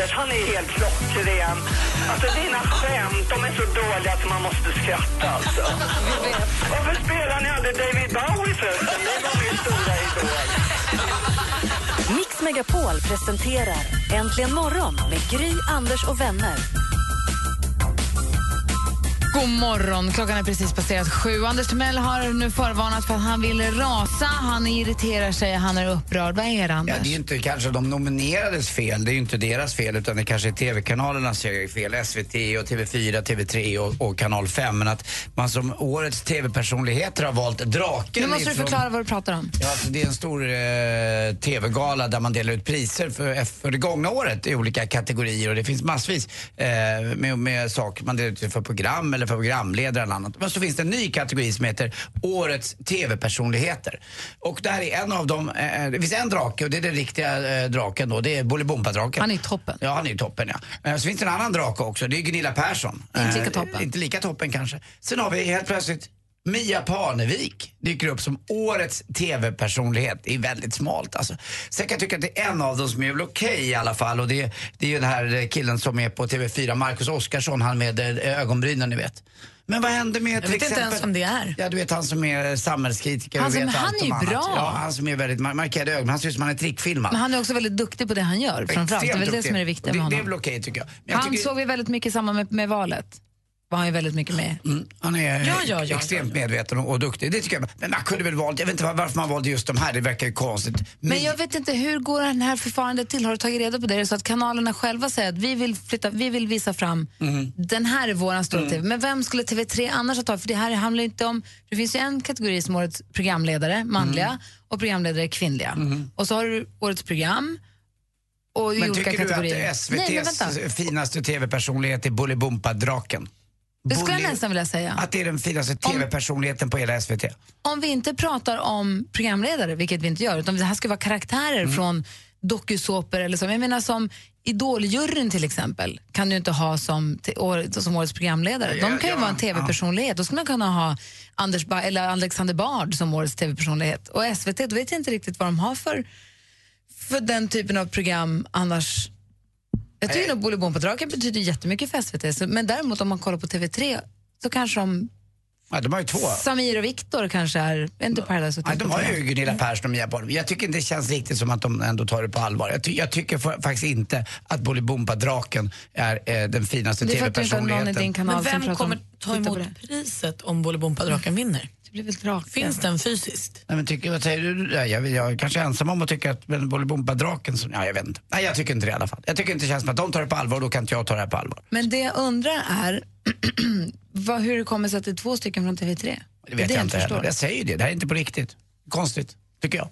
Anders, han är helt klockren. Alltså dina skämt, de är så dåliga att man måste skratta alltså. Varför spelar ni aldrig David Bowie förresten? Det var min stora idol. Mix Megapol presenterar Äntligen morgon med Gry, Anders och vänner. God morgon. Klockan är precis passerat sju. Anders Timell har nu förvarnat för att han vill rasa. Han irriterar sig, han är upprörd. Vad är det, Ja, Anders? det är inte kanske de nominerades fel, det är inte deras fel utan det kanske är TV-kanalernas fel. SVT och TV4, TV3 och, och Kanal 5. Men att man som årets TV-personligheter har valt Draken nu måste du ifrån- förklara vad du pratar om. Ja, alltså det är en stor eh, TV-gala där man delar ut priser för, för det gångna året i olika kategorier och det finns massvis eh, med, med saker man delar ut för program eller för programledare eller annat. Men så finns det en ny kategori som heter Årets TV-personligheter. Och där är en av dem, eh, det finns en drake och det är den riktiga eh, draken då, det är Bolibompa-draken. Han är i toppen. Ja, han är toppen ja. Men så finns det en annan drake också, det är Gunilla Persson. Inte lika Eh, toppen. Inte lika toppen kanske. Sen har vi helt plötsligt Mia Parnevik dyker upp som årets TV-personlighet. Det är väldigt smalt alltså. Sen kan jag tycka att det är en av dem som är väl okej i alla fall och det, det är ju den här killen som är på TV4, Marcus Oskarsson, han med eh, ögonbrynen ni vet. Men vad hände med Jag till vet inte exempel... ens vem det är. Ja, du vet han som är samhällskritiker Han som- vet han är ju bra. Ja, han som är väldigt mar- markerade ögon. Han ser ut som han är trickfilmad. Men han är också väldigt duktig på det han gör. Framförallt. Det är väl det som är det viktiga med det, det är honom. väl okej tycker jag. Jag Han tycker- såg vi väldigt mycket i samband med, med valet. Var han ju väldigt mycket med. Mm, han är Ja, ja, ja, extremt medveten och, och duktig. Det tycker jag. Men man kunde väl valt, jag vet inte var- varför man valde just de här, det verkar ju konstigt. Men jag vet inte, hur går det här förfarandet till? Har du tagit reda på det? Är det så att kanalerna själva säger att vi vill, flytta, vi vill visa fram, Mm. den här är våran stora TV. Men vem skulle TV3 annars ha tagit? För det här handlar ju inte om, det finns ju en kategori som årets programledare, manliga, Mm. och programledare kvinnliga. Och så har du årets program och i Men tycker kategorier. du att Nej, men SVTs vänta. finaste TV-personlighet är Bolibompa-draken? Det skulle jag nästan vilja säga. Att det är den finaste TV-personligheten på hela SVT? Om vi inte pratar om programledare, vilket vi inte gör, utan det här ska vara karaktärer Mm. från dokusåpor eller så. Jag menar som Idoljuryn till exempel kan du inte ha som, år, som årets programledare. Ja, De kan ju ja, vara en tv-personlighet. Då skulle man kunna ha Anders ba eller Alexander Bard som årets tv-personlighet. Och SVT, då vet jag inte riktigt vad de har för, för den typen av program annars. Jag tycker nog Bolibompa-draken betyder jättemycket för SVT, så, men däremot om man kollar på TV3 så kanske de Ja, de har ju två. Samir och Viktor kanske är, inte Paradise Ja, Hotel? de har ju Gunilla Persson och Mia Parnevik. Jag tycker inte det känns riktigt som att de ändå tar det på allvar. Jag, ty jag tycker fa- faktiskt inte att Bolibompa-draken är eh, den finaste Det är för att du inte har någon i TV-personligheten. din kanal Men vem kommer om- ta emot priset om Bolibompa-draken vinner? Det blir väl draken. Finns den fysiskt? Nej, men tycker, vad säger du? Ja, jag, jag är kanske ensam om att tycka att men Bolibompa-draken, som- ja jag vet inte. Nej jag tycker inte det i alla fall. Jag tycker inte det känns som att de tar det på allvar och då kan inte jag ta det här på allvar. Men det jag undrar är vad, hur det kommer sig att det är två stycken från TV3. Det vet det jag inte heller. Jag säger ju det, det här är inte på riktigt. Konstigt, tycker jag.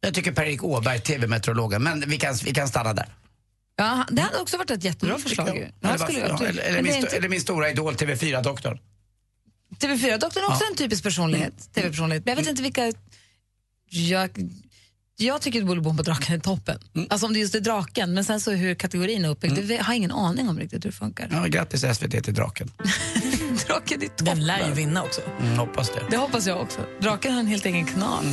Jag tycker Per-Erik Åberg, TV-meteorologen, men vi kan, vi kan stanna där. Ja, det hade också varit ett jättebra förslag. ju. Eller, Ja, varför- jag- ja, eller, eller, min, är inte- eller min stora idol TV4-doktorn. TV4-doktorn är också en typisk personlighet, Mm. TV-personlighet. Men jag vet inte vilka... Jag, jag tycker att Bolibompa-draken är toppen. Mm. Alltså om det just är draken, men sen så hur kategorin är uppbyggd, det har jag ingen aning om riktigt hur det funkar. Ja, grattis SVT till draken. Draken är toppen. Den lär ju vinna också. Mm, hoppas det. Det hoppas jag också. Draken har en helt egen kanal.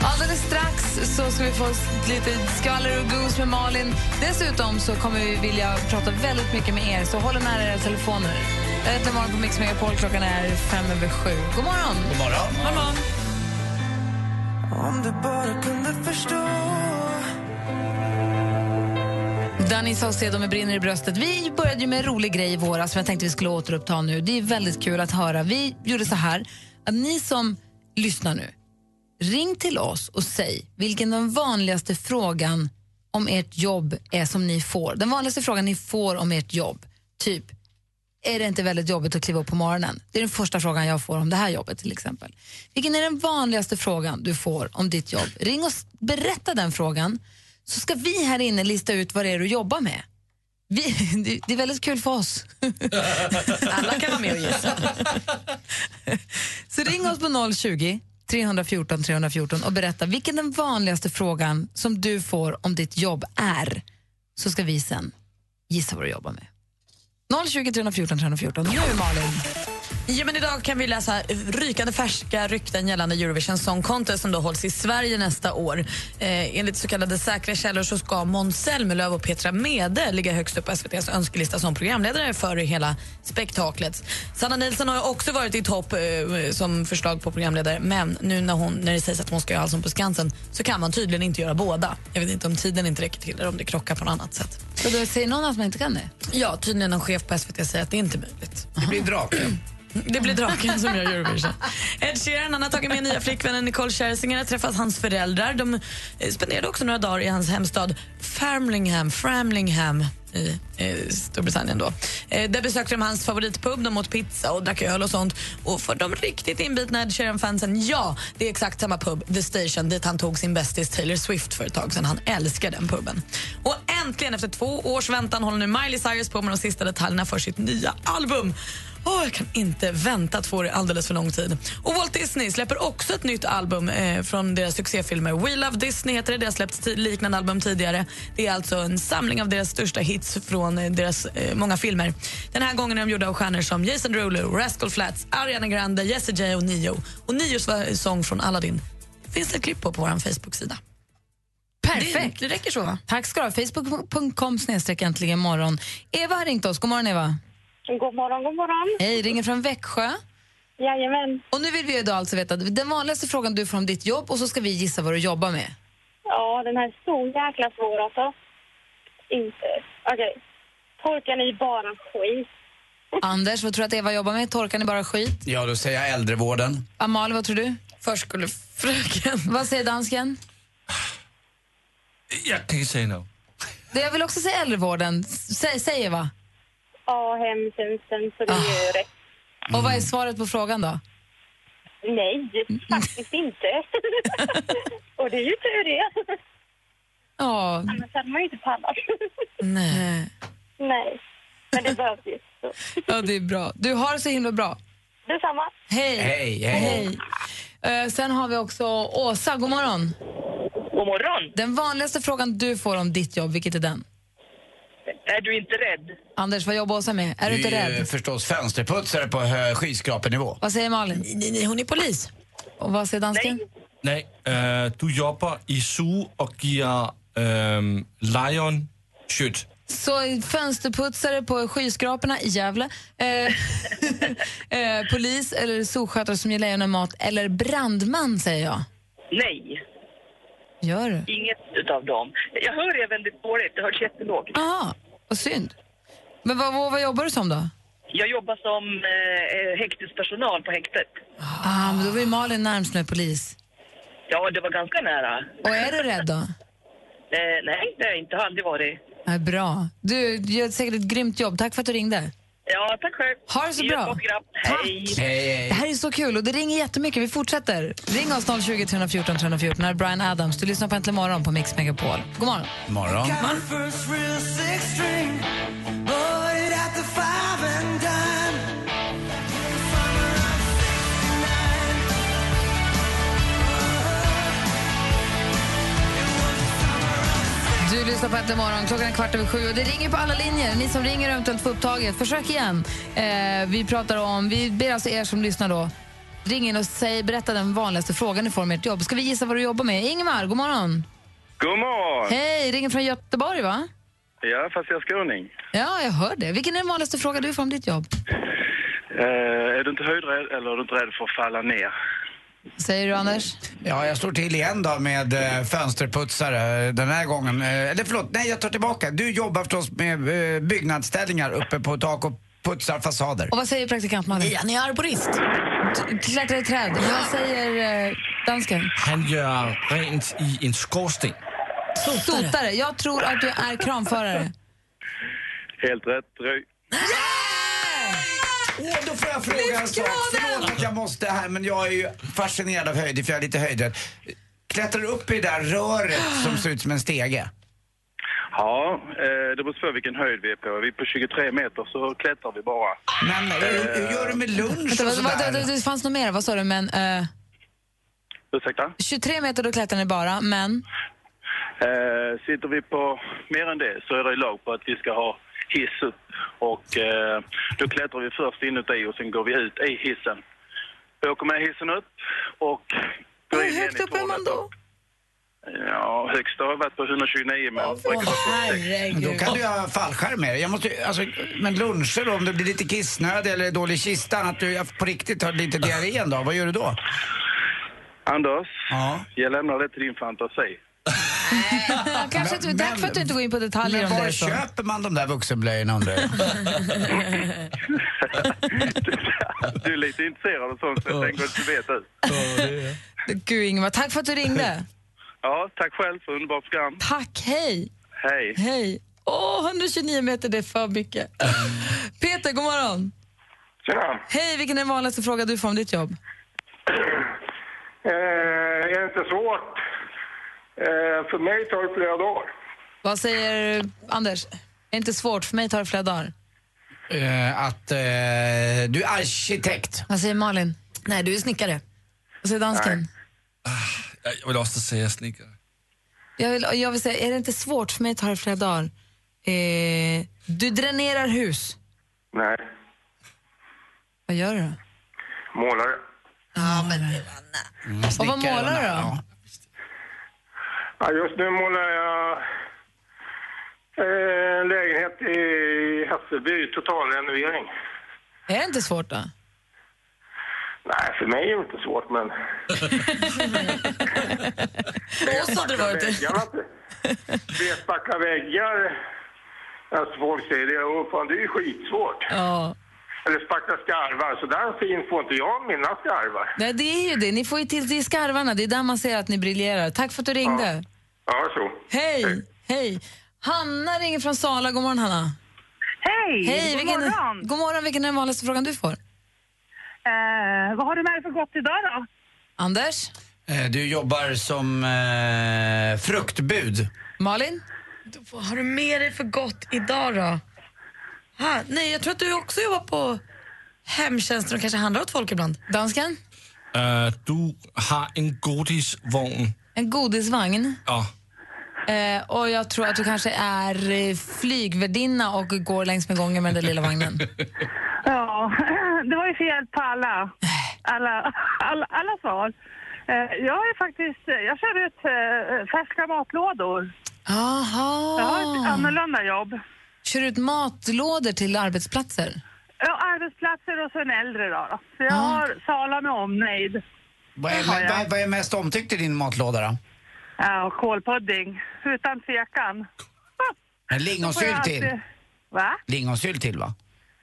Alldeles strax så ska vi få lite skvaller och gos med Malin. Dessutom så kommer vi vilja prata väldigt mycket med er, så håll nära era telefoner. Jag heter morgon på Mix Megapol. Klockan är fem över sju. God morgon! God morgon. Om du bara kunde förstå Danny Saucedo med Brinner i bröstet. Vi började ju med en rolig grej i våras som jag tänkte vi skulle återuppta nu. Det är väldigt kul att höra. Vi gjorde så här, att ni som lyssnar nu, ring till oss och säg vilken den vanligaste frågan om ert jobb är som ni får. Den vanligaste frågan ni får om ert jobb. Typ, är det inte väldigt jobbigt att kliva upp på morgonen? Det är den första frågan jag får om det här jobbet till exempel. Vilken är den vanligaste frågan du får om ditt jobb? Ring och berätta den frågan så ska vi här inne lista ut vad det är du jobbar med. Vi, det- det är väldigt kul för oss. Alla kan vara med och gissa. Så ring oss på 020 314 314 och berätta vilken den vanligaste frågan som du får om ditt jobb är. Så ska vi sen gissa vad du jobbar med. 020 314 314. Nu Malin. Ja, men idag kan vi läsa rykande färska rykten gällande Eurovision Song Contest som då hålls i Sverige nästa år. Eh, enligt så kallade säkra källor så ska Måns Zelmerlöw och Petra Mede ligga högst upp på SVTs önskelista som programledare för hela spektaklet. Sanna Nilsson har också varit i topp eh, som förslag på programledare men nu när, hon, när det sägs att hon ska göra Allsång på Skansen så kan man tydligen inte göra båda. Jag vet inte om tiden inte räcker till eller om det krockar på något annat sätt. Så då säger någon att man inte kan det? Ja, tydligen en chef på SVT säger att det inte är möjligt. Det blir draken. Det blir draken som gör Eurovision. Ed Sheeran han har tagit med nya flickvännen Nicole Scherzinger och träffat hans föräldrar. De eh, spenderade också några dagar i hans hemstad Framlingham, Framlingham i eh, Storbritannien. Då. Eh, där besökte de hans favoritpub, de åt pizza och drack öl och sånt. Och för de riktigt inbitna Ed Sheeran-fansen, ja, det är exakt samma pub, The Station, dit han tog sin bästis Taylor Swift för ett tag sedan. Han älskar den puben. Och äntligen, efter två års väntan, håller nu Miley Cyrus på med de sista detaljerna för sitt nya album. Åh, jag kan inte vänta att få det alldeles för lång tid. Och Walt Disney släpper också ett nytt album eh, från deras succéfilmer. We Love Disney heter det. Det har släppts liknande album tidigare. Det är alltså en samling av deras största hits från eh, deras eh, många filmer. Den här gången är de gjorda av stjärnor som Jason Derulo, Rascal Flatts, Ariana Grande, Jessie J och Nio. Och Nios sång från Aladdin finns det ett klipp på på vår Facebook-sida. Perfekt. Det, det räcker så, va? Tack ska du ha. Facebook.com snedstreck äntligen morgon. Eva har ringt oss. God morgon Eva. God morgon, god morgon. Hej, ringer från Växjö. Jajamän. Och nu vill vi ju då alltså veta den vanligaste frågan du får om ditt jobb och så ska vi gissa vad du jobbar med. Ja, den här är så jäkla svår alltså. Inte. Okej. Torkar ni bara skit? Anders, vad tror du att Eva jobbar med? Torkar ni bara skit? Ja, då säger jag äldrevården. Amalie, vad tror du? Förskolefröken. Vad säger dansken? Jag kan inte säga no. Det jag vill också säga äldrevården. Säg, säg Eva. Ja, hemtjänsten, så det är ju rätt. Och vad är svaret på frågan då? Nej, faktiskt inte. Och det är ju tur det. Ja, Annars hade man ju inte pallat. nej. Nej, men det behövs ju. Ja, det är bra. Du har det så himla bra. Detsamma. Hej. Hej, hej. hej. Eh, sen har vi också Åsa, god morgon. God morgon. Den vanligaste frågan du får om ditt jobb, vilket är den? Är du inte rädd? Anders, vad jobbar Åsa med? Är du inte är ju rädd? förstås fönsterputsare på hö- skyskrapenivå. Vad säger Malin? Nej, nej, hon är polis. Och vad säger dansken? Nej, øh, du jobbar i zoo och ger ähm, lejon kött. Så fönsterputsare på skyskraporna i Gävle, eh, eh, polis eller solskötare som ger lejonen mat eller brandman säger jag. Nej, Gör du? inget utav dem. Jag hör er väldigt dåligt, det hörs jättelågt. Jaha, vad synd. Men vad, vad, vad jobbar du som då? Jag jobbar som eh, häktespersonal på häktet. Ah, men då var ju Malin närmst med polis. Ja, det var ganska nära. Och är du rädd då? Eh, nej, det har jag inte. Har aldrig varit. Nej, bra. Du gör säkert ett grymt jobb. Tack för att du ringde. Ja, tack själv. Ha det så bra. program. Hej. Hej, Det här är så kul och det ringer jättemycket. Vi fortsätter. Ring oss 020 314 314. Här är Brian Adams. Du lyssnar på Äntligen morgon på Mix Megapol. God morgon. Morgon. Du lyssnar på Äntligen morgon. Klockan är kvart över sju och det ringer på alla linjer. Ni som ringer och eventuellt får upptaget, försök igen. Eh, vi pratar om, vi ber alltså er som lyssnar då, ring in och säg, berätta den vanligaste frågan ni får om ert jobb. Ska vi gissa vad du jobbar med? Ingemar, god morgon. God morgon! Hej, ringer från Göteborg va? Ja, fast jag är skåning. Ja, jag hör det. Vilken är den vanligaste frågan du får om ditt jobb? Eh, är du inte höjdrädd eller är du inte rädd för att falla ner? Säger du Anders? Ja, jag står till igen då med eh, fönsterputsare den här gången. Eh, eller förlåt, nej jag tar tillbaka. Du jobbar förstås med eh, byggnadsställningar uppe på tak och putsar fasader. Och vad säger praktikant Malin? Han är arborist. Klättrar i träd. Vad säger eh, dansken? Han gör rent i en skorsten. Sotare. Jag tror att du är kranförare. Helt rätt. Ry. Åh, då får jag fråga en sak. Förlåt att jag måste här, men jag är ju fascinerad av höjder för jag är lite höjdrädd. Klättrar du upp i det där röret som ser ut som en stege? Ja, eh, det beror på vilken höjd vi är på. Är vi på 23 meter så klättrar vi bara. Men hur, hur gör du med lunch och sådär? det, det fanns något mer, vad sa du? Men, eh, Ursäkta? 23 meter då klättrar ni bara, men... Eh, sitter vi på mer än det så är det lag på att vi ska ha hiss upp. Och eh, då klättrar vi först inuti och sen går vi ut i hissen. Vi åker med hissen upp och går in igen i tornet. då? Ja, högst har jag varit på 129 men... Men Då kan du ha fallskärm med dig. jag måste, alltså, Men luncher då, om du blir lite kissnödig eller dålig i kistan, att du på riktigt har lite diarré en dag, vad gör du då? Anders, Ja. jag lämnar det till din fantasi. Kanske inte, tack för att du inte går in på detaljer Men om var det. Så. köper man de där vuxenblöjorna undrar jag? Du är lite intresserad av sånt så jag tänker att du vet det. Gud Ingmar, tack för att du ringde. Ja, tack själv för underbart program. Tack, hej. Hej. Hej. Åh, 129 meter, det är för mycket. Peter, god morgon. Tjena. Hej, vilken är den vanligaste fråga du får om ditt jobb? Eh, är det inte svårt? Eh, för mig tar det flera dagar. Vad säger Anders? Är det inte svårt? För mig tar det flera dagar. Eh, att eh, du är arkitekt. Vad säger Malin? Nej, du är snickare. Vad säger dansken? Jag vill också säga snickare. Jag vill, jag vill säga, är det inte svårt? För mig tar det flera dagar. Eh, du dränerar hus. Nej. Vad gör du då? Målare. Ja, men Och vad målar du då? Ja, just nu målar jag eh, en lägenhet i Hässelby, totalrenovering. Är det inte svårt då? Nej, för mig är det inte svårt, men... Oss hade det varit det. Betbackla väggar. Alltså folk säger det, och fan det är ju skitsvårt. Ja. Eller spackla skarvar, så där fint får inte jag mina skarvar. Nej, det är ju det. Ni får ju till det i skarvarna. Det är där man ser att ni briljerar. Tack för att du ringde. Ja, så. Hej! Hej! Hanna ringer från Sala. God morgon, Hanna. Hej! Hej! God vilken, morgon! God morgon. Vilken är den vanligaste frågan du får? Eh, vad har du med dig för gott idag då? Anders? Eh, du jobbar som eh, fruktbud. Malin? Vad har du med dig för gott idag då? Ha, nej, jag tror att du också jobbar på hemtjänsten och kanske handlar åt folk ibland. Dansken? Uh, du har en godisvogn. En godisvagn. Ja. Eh, och jag tror att du kanske är eh, flygvärdinna och går längs med gången med den lilla vagnen. Ja, det var ju fel på alla, alla, alla, alla svar. Eh, jag är faktiskt, jag kör ut färska matlådor. Aha. Jag har ett annorlunda jobb. Kör ut matlådor till arbetsplatser? Ja, arbetsplatser och så en äldre då. då. Så jag har Sala med omnejd. Vad är, har jag. vad, vad är mest omtyckt i din matlåda då? Ja, och kålpudding. Utan tvekan. En Då får jag lingonsylt till. alltid- Va? Lingonsylt till va?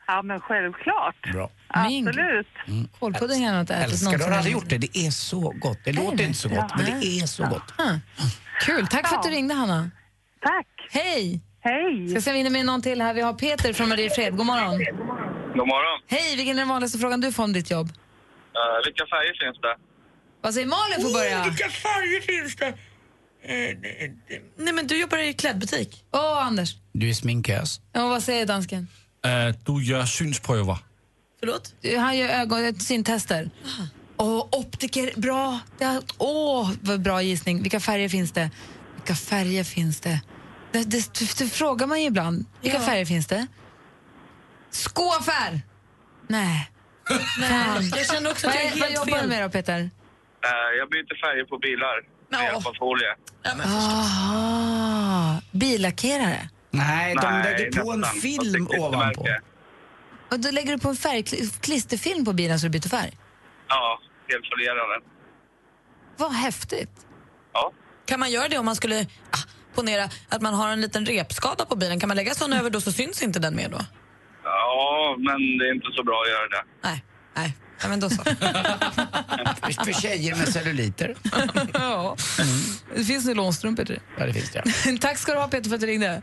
Ja, men självklart. Bra. Absolut. Kålpudding har jag inte ätit Älskar du, har aldrig gjort det? Det är så gott. Det låter inte så gott, men det är så gott. Ah, Kul. Tack för att du Ja. ringde, Hanna. Tack. Hej! Hej! Ska se om vi hinner med någon till här. Vi har Peter från Mariefred. God morgon. God morgon. Hej, vilken är den vanligaste frågan du får om ditt jobb? Eh, vilka färger finns det? Vad säger Malin får börja? vilka färger finns det? Eh, nej, men du jobbar i klädbutik. Åh, Anders. Du är sminkös. Ja, vad säger dansken? Uh, du gör synspröver. Förlåt? Han gör ögon, syntester. Åh, optiker, bra. Åh, vad bra gissning. Vilka färger finns det? Vilka färger finns det? Det, det, det, det frågar man ju ibland. Vilka Ja. färger finns det? Skoaffär! Nej. Fan. Jag känner också att Vad jag är är- Vad helt jobbar du med då, Peter? Eh, jag byter färger på bilar med hjälp av folie. Aha. Billackerare? Nej, de Nej, lägger på en nästan. film det är ovanpå. Och då lägger du på en färg, klisterfilm på bilen så du byter färg? Ja, helt folierande. Vad häftigt. Ja. Kan man göra det om man skulle ah, ponera att man har en liten repskada på bilen? Kan man lägga sån över då så syns inte den mer då? Ja, men det är inte så bra att göra det. Nej, nej. Ja, men då så. För- För tjejer med celluliter. ja. Det finns nylonstrumpor till Ja, det finns det. det. Tack ska du ha Peter för att du ringde.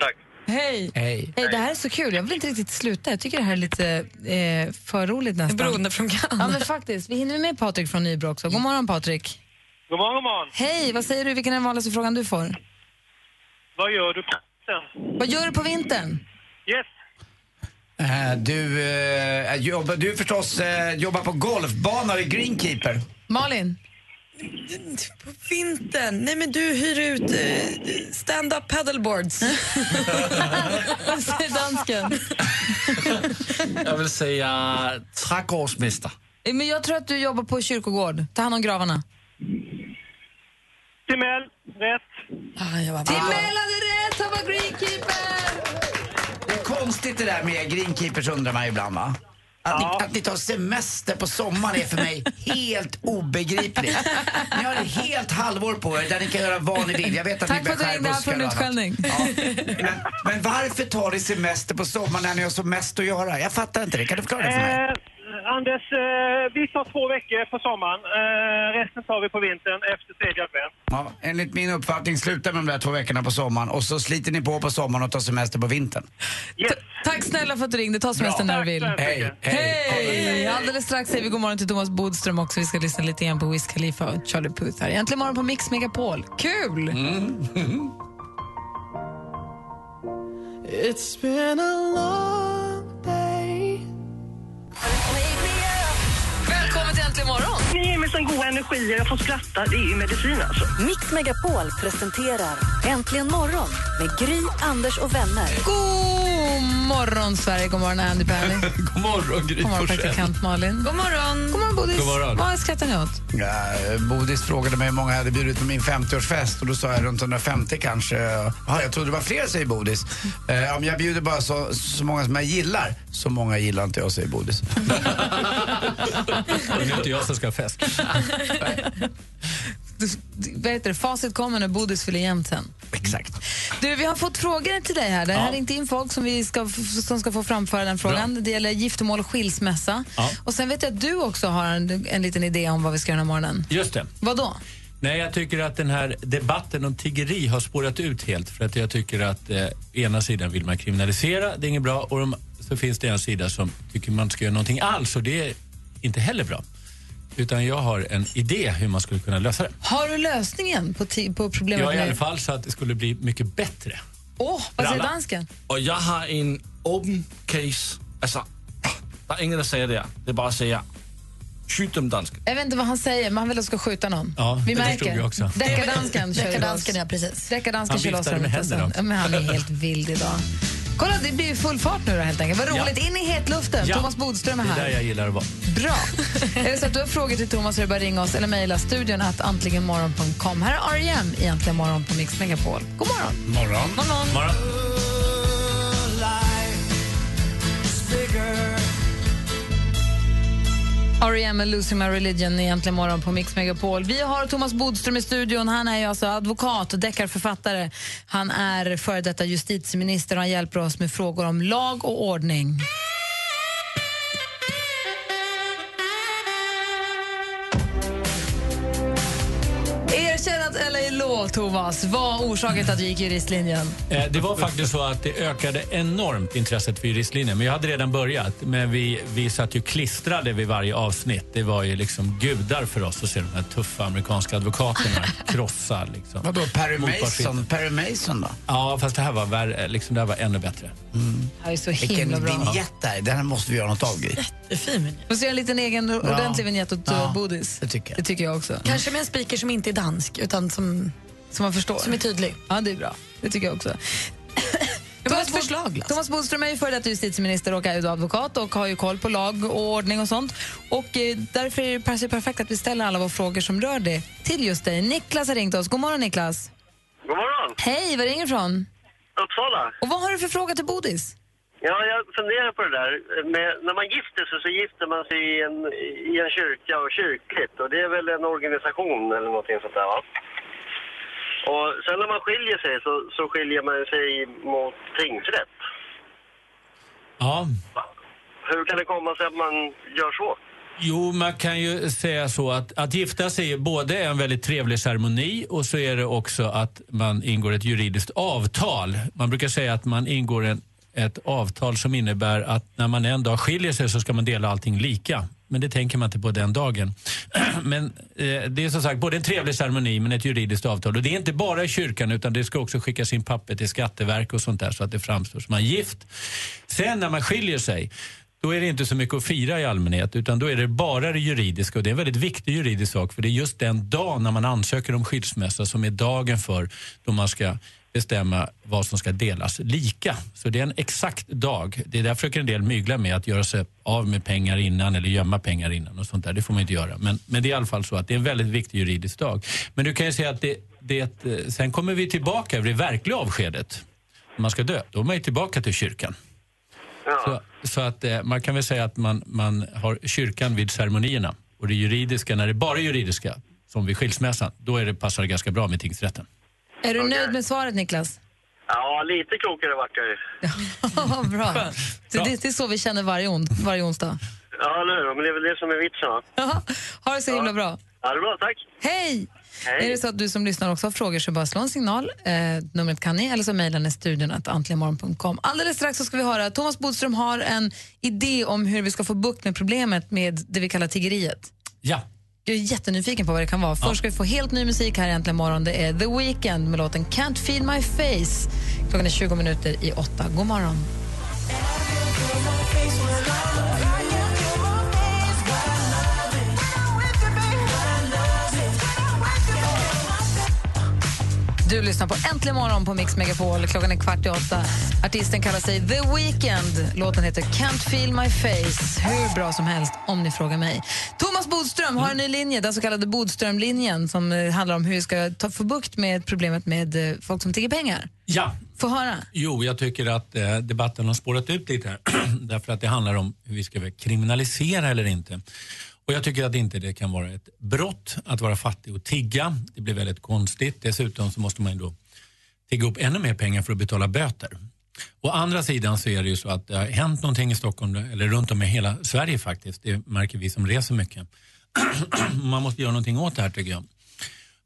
Tack. Hej. Hej. Hej, det här är så kul. Jag vill inte riktigt sluta. Jag tycker det här är lite eh, för roligt nästan. Beroende från kan. Ja, men faktiskt. Vi hinner med Patrik från Nybro också. God morgon Patrik. God morgon, god morgon. Hej, vad säger du? Vilken är den vanligaste frågan du får? Vad gör du på vintern. Vad gör du på vintern? Yes. Eh, Du, eh, jobbar, du förstås eh, jobbar på golfbanor i Greenkeeper. Malin? På vintern? Nej men du hyr ut stand-up paddleboards. Vad säger dansken? Jag vill säga trädgårdsmästare. Men jag tror att du jobbar på kyrkogård. Ta hand om gravarna. Timell, rätt. Timell hade rätt, han var greenkeeper! Det är konstigt det där med Greenkeepers undrar man ibland va? Att, ni, att ni tar semester på sommaren är för mig helt obegripligt. Ni har ett helt halvår på er där ni kan göra vad ni vill. Jag vet att Tack ni för att du ringde här utskällning. Men, men varför tar ni semester på sommaren när ni har så mest att göra? Jag fattar inte det. Kan du förklara det för mig? Anders, eh, vi tar två veckor på sommaren. Eh, resten tar vi på vintern efter tredje advent. Ja, enligt min uppfattning slutar med de där två veckorna på sommaren och så sliter ni på på sommaren och tar semester på vintern. Tack snälla för att du ringde. Ta semestern när du vill. Hej, Hej! Alldeles strax säger vi god morgon till Thomas Bodström också. Vi ska lyssna lite igen på Wiz Khalifa och Charlie Puth här. Äntligen morgon på Mix Megapol. Kul! It's been a long day. Äntligen morgon! Ni ger mig sån god energi och jag får skratta. Det är ju medicin alltså. Mix Megapol presenterar Äntligen morgon med Gry, Anders och vänner. God morgon, Sverige. God morgon, Andy Penny. God morgon, Gry God morgon, praktikant Malin. God morgon. God morgon, Bodis. Vad skrattar ni åt? Ja, Bodis frågade mig hur många jag hade bjudit på min 50-årsfest och då sa jag runt 150 kanske. Ja, jag trodde det var fler, säger Bodis. Eh, men jag bjuder bara så, så många som jag gillar. Så många gillar inte jag, säger Bodis. Det är inte jag som ska ha fest. Vad heter det? Facit kommer när Bodis fyller jämnt sen. Exakt. Du, vi har fått frågor till dig här. Det här är inte in folk som, vi ska, som ska få framföra den frågan. Det gäller giftermål och skilsmässa. Ja. Och sen vet jag att du också har en, en liten idé om vad vi ska göra den här morgonen. Just det. Vad då? Nej, jag tycker att den här debatten om tiggeri har spårat ut helt. För att jag tycker att eh, ena sidan vill man kriminalisera, det är inget bra. Och de, så finns det en sida som tycker man ska göra någonting alls och det är inte heller bra. Utan jag har en idé hur man skulle kunna lösa det. Har du lösningen på, på problemet? Ja, i alla fall så att det skulle bli mycket bättre. Åh, vad säger dansken? Och jag har en open case. Alltså, det är ingen att säga det. Det är bara att säga, skjut dem dansken. Jag vet inte vad han säger, men han vill att ska skjuta någon. Ja, vi det märker. förstod jag också. Deckardansken kör Deckardansken, ja precis. Deckardansken Han kör loss viftade med händerna men han är helt vild idag. Kolla, det blir full fart nu då helt enkelt. Vad Ja. roligt. In i hetluften. Ja. Thomas Bodström är Det är här. där jag gillar att vara. Bra. är det så att du har frågor till Thomas så är det bara ringa oss eller mejla studion att antligenmorgon.com. Här är R.E.M. i Äntligen morgon på Mix Megapol. God morgon. Morgon. Morgon. morgon. R.E.M. med Losing My Religion i Äntligen morgon på Mix Megapol. Vi har Thomas Bodström i studion. Han är alltså advokat och deckarförfattare. Han är före detta justitieminister och han hjälper oss med frågor om lag och ordning. LA Thomas, var orsaken till att du gick juristlinjen? Eh, Det var faktiskt så att det ökade enormt intresset för juristlinjen. Men jag hade redan börjat. Men vi, vi satt ju klistrade vid varje avsnitt. Det var ju liksom gudar för oss att se de här tuffa amerikanska advokaterna krossa. Liksom, Vadå, Perry. Mason? Perry Mason då? Ja, fast det här var, värre, liksom, det här var ännu bättre. Det är så Vilken himla där. Den här måste vi göra något av, Gry. Jättefin Måste göra en liten egen ordentlig vignett åt Ja, Bodis. Det tycker jag. Det tycker jag också. Kanske med en speaker som inte är dansk, utan som, som man förstår. Som är tydlig. Ja, det är bra. Det tycker jag också. Bod- förslag. Thomas Bodström är ju före detta justitieminister och är advokat och har ju koll på lag och ordning och sånt. Och eh, därför är det perfekt att vi ställer alla våra frågor som rör det till just dig. Niklas har ringt oss. God morgon Niklas. God morgon. Hej, var ringer du ifrån? Uppsala. Och vad har du för fråga till Bodis? Ja, jag funderar på det där. Med, när man gifter sig så gifter man sig i en, i en kyrka och kyrkligt. Och det är väl en organisation eller någonting sånt där va? Och sen när man skiljer sig så, så skiljer man sig mot tingsrätt. Ja. Hur kan det komma sig att man gör så? Jo, man kan ju säga så att att gifta sig är både en väldigt trevlig ceremoni och så är det också att man ingår ett juridiskt avtal. Man brukar säga att man ingår en, ett avtal som innebär att när man en dag skiljer sig så ska man dela allting lika men det tänker man inte på den dagen. Men eh, det är som sagt både en trevlig ceremoni men ett juridiskt avtal. Och det är inte bara i kyrkan utan det ska också skickas in papper till Skatteverket och sånt där så att det framstår som man är gift. Sen när man skiljer sig då är det inte så mycket att fira i allmänhet utan då är det bara det juridiska och det är en väldigt viktig juridisk sak för det är just den dag när man ansöker om skilsmässa som är dagen för då man ska bestämma vad som ska delas lika. Så det är en exakt dag. Det är därför försöker en del mygla med att göra sig av med pengar innan eller gömma pengar innan och sånt där. Det får man inte göra. Men, men det är i alla fall så att det är en väldigt viktig juridisk dag. Men du kan ju säga att det, det, eh, sen kommer vi tillbaka vid det verkliga avskedet. När man ska dö, då är man ju tillbaka till kyrkan. Så, så att eh, man kan väl säga att man, man har kyrkan vid ceremonierna och det juridiska, när det är bara juridiska, som vid skilsmässan, då är det, passar det ganska bra med tingsrätten. Är du nöjd med svaret, Niklas? Ja, lite klokare vart jag ju. Ja, bra. Så det, det är så vi känner varje, on, varje onsdag. Ja, eller hur? Men det är väl det som är vitsen, va? Ja, ha det så himla bra. Ja, det är bra. Tack. Hej! Hej. Är det så att du som lyssnar också har frågor så bara slå en signal. Eh, numret kan ni eller så mejlar ni studion att antligenmorgon.com. Alldeles strax så ska vi höra Thomas Bodström har en idé om hur vi ska få bukt med problemet med det vi kallar tiggeriet. Ja. Jag är jättenyfiken på vad det kan vara. Först ska vi få helt ny musik här äntligen morgon. Det är The Weeknd med låten Can't Feel My Face. Klockan är 20 minuter i åtta. God morgon. Du lyssnar på Äntligen morgon på Mix Megapol. Klockan är kvart i åtta. Artisten kallar sig The Weeknd. Låten heter Can't feel my face. Hur bra som helst, om ni frågar mig. Thomas Bodström har en ny linje, den så kallade Bodströmlinjen som eh, handlar om hur vi ska ta, få bukt med problemet med eh, folk som tigger pengar. Ja. Få höra. Jo, jag tycker att eh, debatten har spårat ut lite här. Därför att det handlar om hur vi ska kriminalisera eller inte. Och jag tycker att inte det kan vara ett brott att vara fattig och tigga. Det blir väldigt konstigt. Dessutom så måste man ju då tigga upp ännu mer pengar för att betala böter. Å andra sidan så är det ju så att det har hänt någonting i Stockholm, eller runt om i hela Sverige faktiskt. Det märker vi som reser mycket. man måste göra någonting åt det här tycker jag.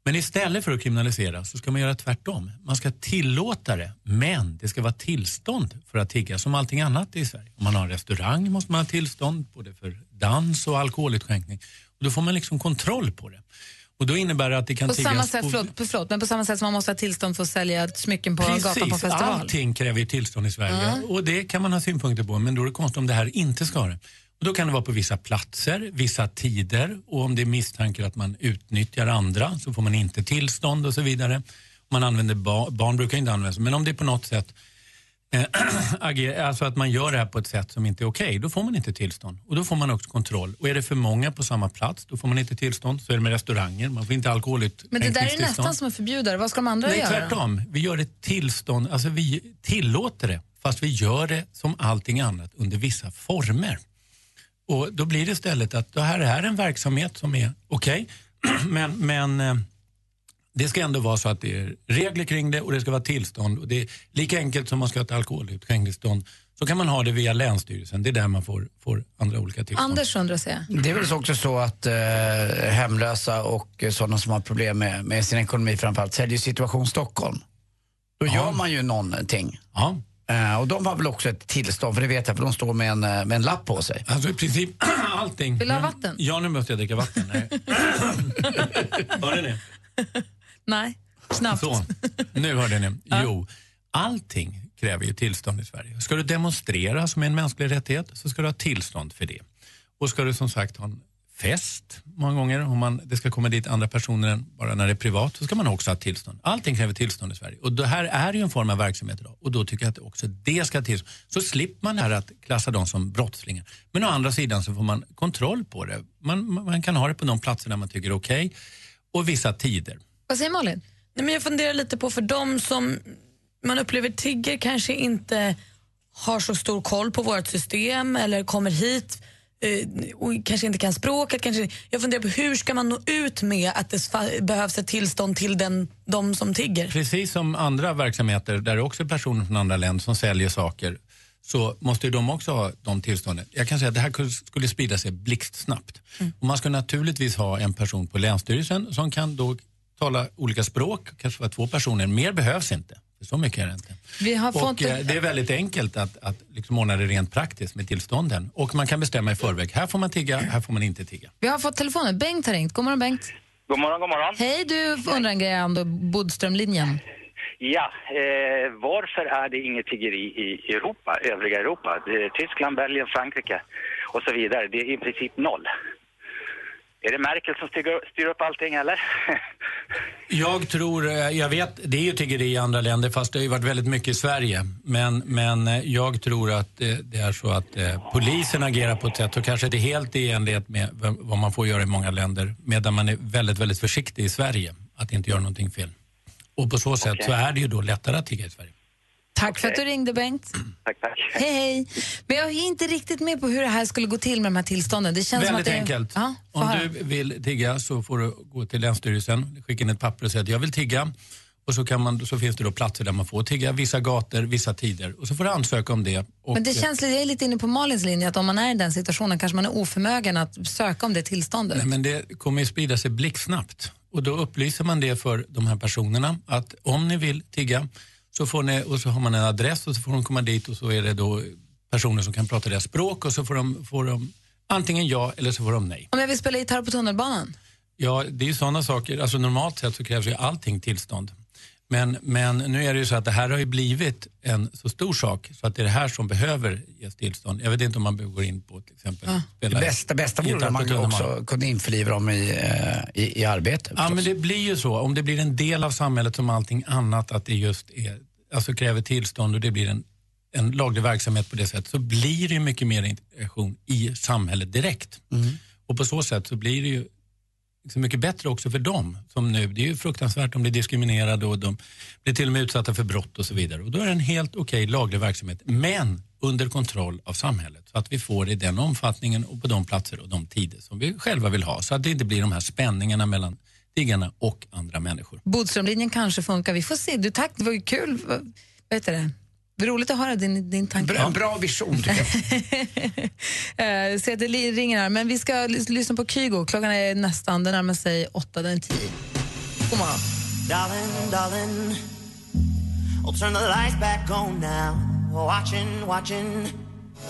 Men istället för att kriminalisera så ska man göra tvärtom. Man ska tillåta det, men det ska vara tillstånd för att tigga som allting annat i Sverige. Om man har en restaurang måste man ha tillstånd både för dans och alkoholutskänkning. Och då får man liksom kontroll på det. Och då innebär det att det kan På samma, sätt, förlåt, på- förlåt, men på samma sätt som man måste ha tillstånd för att sälja smycken på gatan på festival. allting kräver tillstånd i Sverige Mm. och det kan man ha synpunkter på men då är det konstigt om det här inte ska ha det. Och då kan det vara på vissa platser, vissa tider och om det är misstankar att man utnyttjar andra så får man inte tillstånd och så vidare. Man använder ba- barn brukar inte användas men om det är på något sätt eh, alltså att man gör det här på ett sätt som inte är okej, då får man inte tillstånd. Och då får man också kontroll. Och är det för många på samma plats, då får man inte tillstånd. Så är det med restauranger, man får inte alkoholut Men det där är nästan som att förbjuda det. Vad ska de andra Nej, göra? tvärtom. Vi gör ett tillstånd, alltså vi tillåter det fast vi gör det som allting annat under vissa former. Och Då blir det istället att det här är en verksamhet som är okej, men, men eh, det ska ändå vara så att det är regler kring det och det ska vara tillstånd. Och det är lika enkelt som man ska ha ett alkoholutskänkningstillstånd så kan man ha det via Länsstyrelsen. Det är där man får, får andra olika tillstånd. Anders undrar sig. Det är väl så också så att eh, hemlösa och eh, sådana som har problem med, med sin ekonomi framförallt säljer Situation Stockholm. Då gör man ju någonting. Ja. Eh, och de har väl också ett tillstånd, för det vet jag, för de står med en, eh, med en lapp på sig. Alltså i princip allting. Vill du ha vatten? Ja, nu måste jag dricka vatten. Nej. Hörde ni? Nej, knappt. Så, nu hörde ni. Jo, allting kräver ju tillstånd i Sverige. Ska du demonstrera som en mänsklig rättighet så ska du ha tillstånd för det. Och ska du som sagt ha en fest många gånger, om man, det ska komma dit andra personer än bara när det är privat, så ska man också ha tillstånd. Allting kräver tillstånd i Sverige. Och det här är ju en form av verksamhet idag och då tycker jag att också det ska ha tillstånd. Så slipper man här att klassa dem som brottslingar. Men å andra sidan så får man kontroll på det. Man, man kan ha det på de platser där man tycker är okej och vissa tider. Vad säger Malin? Nej, men jag funderar lite på för de som man upplever tigger kanske inte har så stor koll på vårt system eller kommer hit och kanske inte kan språket. Kanske, jag funderar på hur ska man nå ut med att det behövs ett tillstånd till den, de som tigger? Precis som andra verksamheter där det också är personer från andra länder som säljer saker så måste de också ha de tillstånden. Jag kan säga att det här skulle sprida sig blixtsnabbt. Och man ska naturligtvis ha en person på Länsstyrelsen som kan då tala olika språk, kanske vara två personer. Mer behövs inte. Så mycket är det inte. Vi har Och fått... eh, det är väldigt enkelt att, att liksom ordna det rent praktiskt med tillstånden. Och man kan bestämma i förväg. Här får man tigga, här får man inte tigga. Vi har fått telefonen. Bengt har ringt. God morgon, Bengt. God morgon, god morgon. Hej, du undrar en grej om Bodströmlinjen. Ja, eh, varför är det inget tiggeri i Europa, övriga Europa? Det är Tyskland, Belgien, Frankrike och så vidare. Det är i princip noll. Är det Merkel som styr, styr upp allting eller? Jag tror, eh, jag vet, det är ju tiggeri i andra länder fast det har ju varit väldigt mycket i Sverige. Men, men eh, jag tror att eh, det är så att polisen agerar på ett sätt och kanske inte helt i enlighet med vad man får göra i många länder. Medan man är väldigt, väldigt försiktig i Sverige att inte göra någonting fel. Och på så sätt Okej. så är det ju då lättare att tigga i Sverige. Tack för att du ringde, Bengt. Tack, tack. Hej, hej. Men jag är inte riktigt med på hur det här skulle gå till med de här tillstånden. Det känns Väldigt som att det... enkelt. Ja, Om höra. du vill tigga så får du gå till Länsstyrelsen, skicka in ett papper och säga att jag vill tigga. Och så, kan man, så finns det då platser där man får tigga, vissa gator, vissa tider. Och så får du ansöka om det. Och, Men det känns, lite- jag är lite inne på Malins linje, att om man är i den situationen kanske man är oförmögen att söka om det tillståndet. Nej, men det kommer ju sprida sig blixtsnabbt. Och då upplyser man det för de här personerna att om ni vill tigga så får ni, och så har man en adress och så får de komma dit och så är det då personer som kan prata deras språk och så får de, får de antingen ja eller så får de nej. Om jag vill spela gitarr på tunnelbanan? Ja, det är ju sådana saker. Alltså normalt sett så krävs ju allting tillstånd. Men, men nu är det ju så att det här har ju blivit en så stor sak så att det är det här som behöver ges tillstånd. Jag vet inte om man behöver gå in på till exempel Det spela bästa, bästa vore om man också kunde införliva dem i, eh, i, i arbetet. Ja, men det blir ju så. Om det blir en del av samhället som allting annat, att det just är, alltså kräver tillstånd och det blir en, en laglig verksamhet på det sättet, så blir det ju mycket mer integration i samhället direkt. Och på så sätt så blir det ju liksom mycket bättre också för dem. Som nu, det är ju fruktansvärt, de blir diskriminerade och de blir till och med utsatta för brott och så vidare. Och då är det en helt okej laglig verksamhet, men under kontroll av samhället. Så att vi får det i den omfattningen och på de platser och de tider som vi själva vill ha. Så att det inte blir de här spänningarna mellan tiggarna och andra människor. Bodströmlinjen kanske funkar. Vi får se. Du, tack, det var ju kul. Vad heter det? Det är roligt att höra din, din tanke. Bra, bra vision tycker jag. Se att det ringer här, men vi ska lys- lyssna på Kygo. Klockan är nästan, den närmar sig åtta, den är tio. God morgon. Darling, darling, I'll turn the lights back on now. Watching, watching.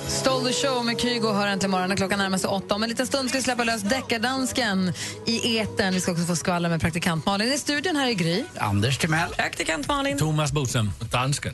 Stole the show med Kygo hör äntligen morgonen. Klockan närmar sig åtta. Om en liten stund ska vi släppa lös deckardansken i eten. Vi ska också få skvallra med praktikant Malin. I studion här är Gry. Anders Timell. Praktikant Malin. Thomas Bodström. Dansken.